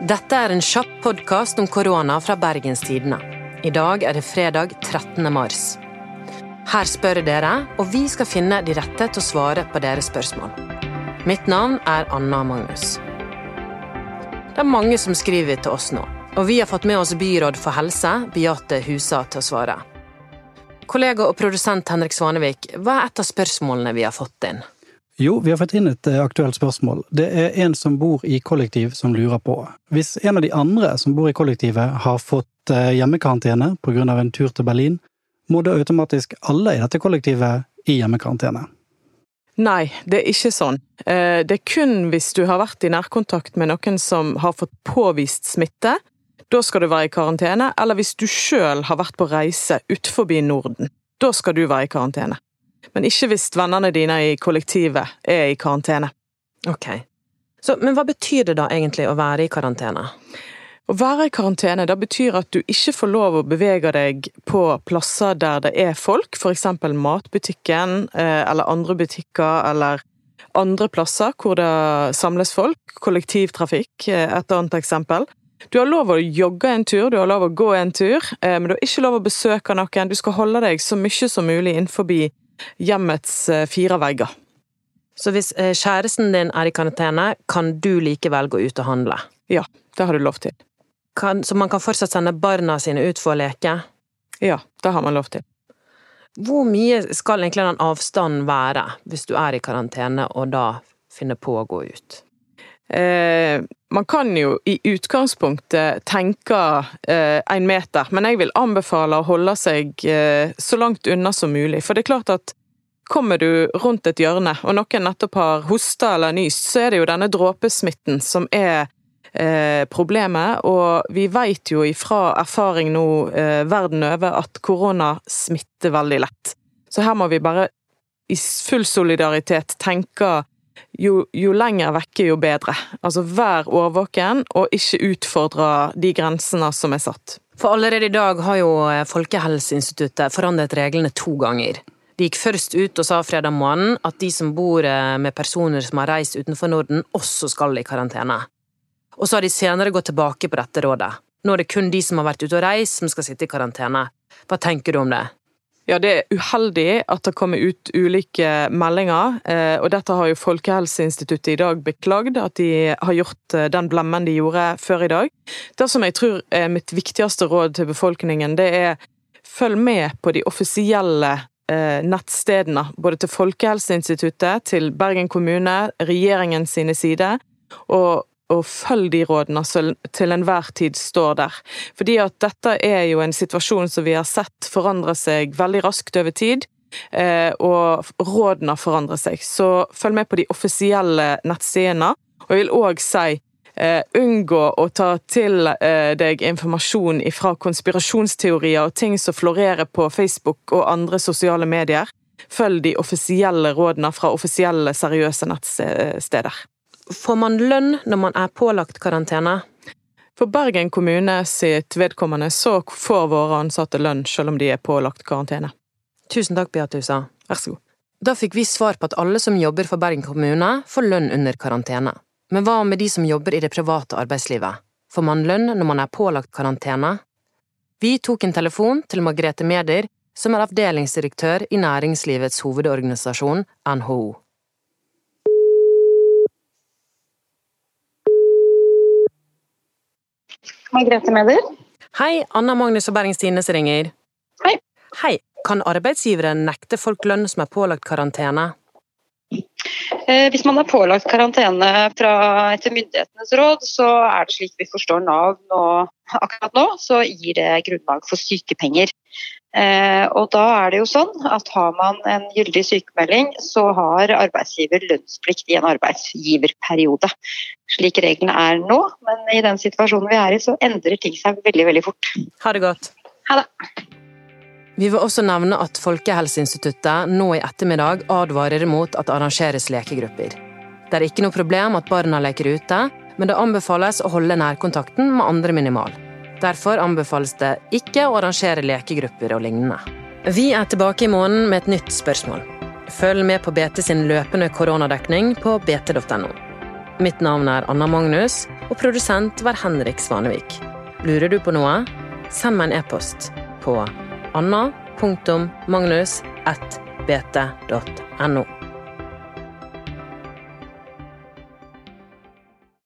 Dette er en kjapp podkast om korona fra Bergens Tidende. I dag er det fredag 13. mars. Her spør dere, og vi skal finne de rette til å svare på deres spørsmål. Mitt navn er Anna Magnus. Det er mange som skriver til oss nå, og vi har fått med oss byråd for helse, Beate Husa, til å svare. Kollega og produsent Henrik Svanevik, hva er et av spørsmålene vi har fått inn? Jo, vi har fått inn et eh, aktuelt spørsmål. Det er en som bor i kollektiv som lurer på. Hvis en av de andre som bor i kollektivet har fått eh, hjemmekarantene pga. en tur til Berlin, må da automatisk alle i dette kollektivet i hjemmekarantene? Nei, det er ikke sånn. Eh, det er kun hvis du har vært i nærkontakt med noen som har fått påvist smitte. Da skal du være i karantene. Eller hvis du sjøl har vært på reise utenfor Norden. Da skal du være i karantene men ikke hvis vennene dine i kollektivet er i karantene. Ok. Så, men hva betyr det da egentlig å være i karantene? Å være i karantene da betyr at du ikke får lov å bevege deg på plasser der det er folk, f.eks. matbutikken eh, eller andre butikker eller andre plasser hvor det samles folk. Kollektivtrafikk, eh, et annet eksempel. Du har lov å jogge en tur, du har lov å gå en tur, eh, men du har ikke lov å besøke noen. Du skal holde deg så mye som mulig innenfor hjemmets eh, fire vegger. Så hvis eh, kjæresten din er i karantene, kan du likevel gå ut og handle? Ja, det har du lov til. Kan, så man kan fortsatt sende barna sine ut for å leke? Ja, det har man lov til. Hvor mye skal egentlig den avstanden være, hvis du er i karantene og da finner på å gå ut? Eh, man kan jo i utgangspunktet tenke eh, meter, men jeg vil anbefale å holde seg eh, så langt unna som mulig. For det er klart at kommer du rundt et hjørne, og noen nettopp har hosta eller nyst, så er det jo denne dråpesmitten som er eh, problemet. Og vi vet jo ifra erfaring nå verden over at korona smitter veldig lett. Så her må vi bare i full solidaritet tenke jo, jo lenger vekke, jo bedre. Altså vær årvåken, og ikke utfordre de grensene som er satt. For allerede i dag har jo eh, Folkehelseinstituttet forandret reglene to ganger. De gikk først ut og sa fredag morgen at de som bor eh, med personer som har reist utenfor Norden, også skal i karantene. Og så har de senere gått tilbake på dette rådet. Nå er det kun de som har vært ute og reist, som skal sitte i karantene. Hva tenker du om det? Ja, det er uheldig at det kommer ut ulike meldinger, eh, og dette har jo Folkehelseinstituttet i dag beklagd, at de har gjort eh, den blemmen de gjorde før i dag. Det som jeg tror er mitt viktigste råd til befolkningen, det er følg med på de offisielle eh, nettstedene, både til Folkehelseinstituttet, til Bergen kommune, regjeringen sine sider, og og følg de rådene som til enhver tid står der. Fordi at dette er jo en situasjon som vi har sett forandre seg veldig raskt over tid. Eh, og rådene forandrer seg. Så følg med på de offisielle nettsidene. Og jeg vil òg si Uh, unngå å ta til uh, deg informasjon fra konspirasjonsteorier og ting som florerer på Facebook og andre sosiale medier. Følg de offisielle rådene fra offisielle, seriøse nettsteder. Får man lønn når man er pålagt karantene? For Bergen kommune sitt vedkommende så får våre ansatte lønn selv om de er pålagt karantene. Tusen takk, Beate Husa. Vær så god. Da fikk vi svar på at alle som jobber for Bergen kommune, får lønn under karantene. Men hva med de som jobber i det private arbeidslivet? Får man lønn når man er pålagt karantene? Vi tok en telefon til Margrethe Meder, som er avdelingsdirektør i Næringslivets hovedorganisasjon, NHO. Margrethe Meder. Hei, Anna Magnus og Bergens Tines ringer. Hei. Hei. Kan arbeidsgivere nekte folk lønn som er pålagt karantene? Eh, hvis man er pålagt karantene fra, etter myndighetenes råd, så er det slik vi forstår Nav nå, akkurat nå, så gir det grunnlag for sykepenger. Eh, og da er det jo sånn at har man en gyldig sykemelding, så har arbeidsgiver lønnsplikt i en arbeidsgiverperiode. Slik reglene er nå, men i den situasjonen vi er i, så endrer ting seg veldig, veldig fort. Ha det godt. Ha det. Vi vil også nevne at Folkehelseinstituttet nå i ettermiddag advarer mot at det arrangeres lekegrupper. Det er ikke noe problem at barna leker ute, men det anbefales å holde nærkontakten med andre minimal. Derfor anbefales det ikke å arrangere lekegrupper og lignende. Vi er tilbake i måneden med et nytt spørsmål. Følg med på BT sin løpende koronadekning på bt.no. Mitt navn er Anna Magnus, og produsent var Henrik Svanevik. Lurer du på noe? Send meg en e-post på anna.magnus.bt.no.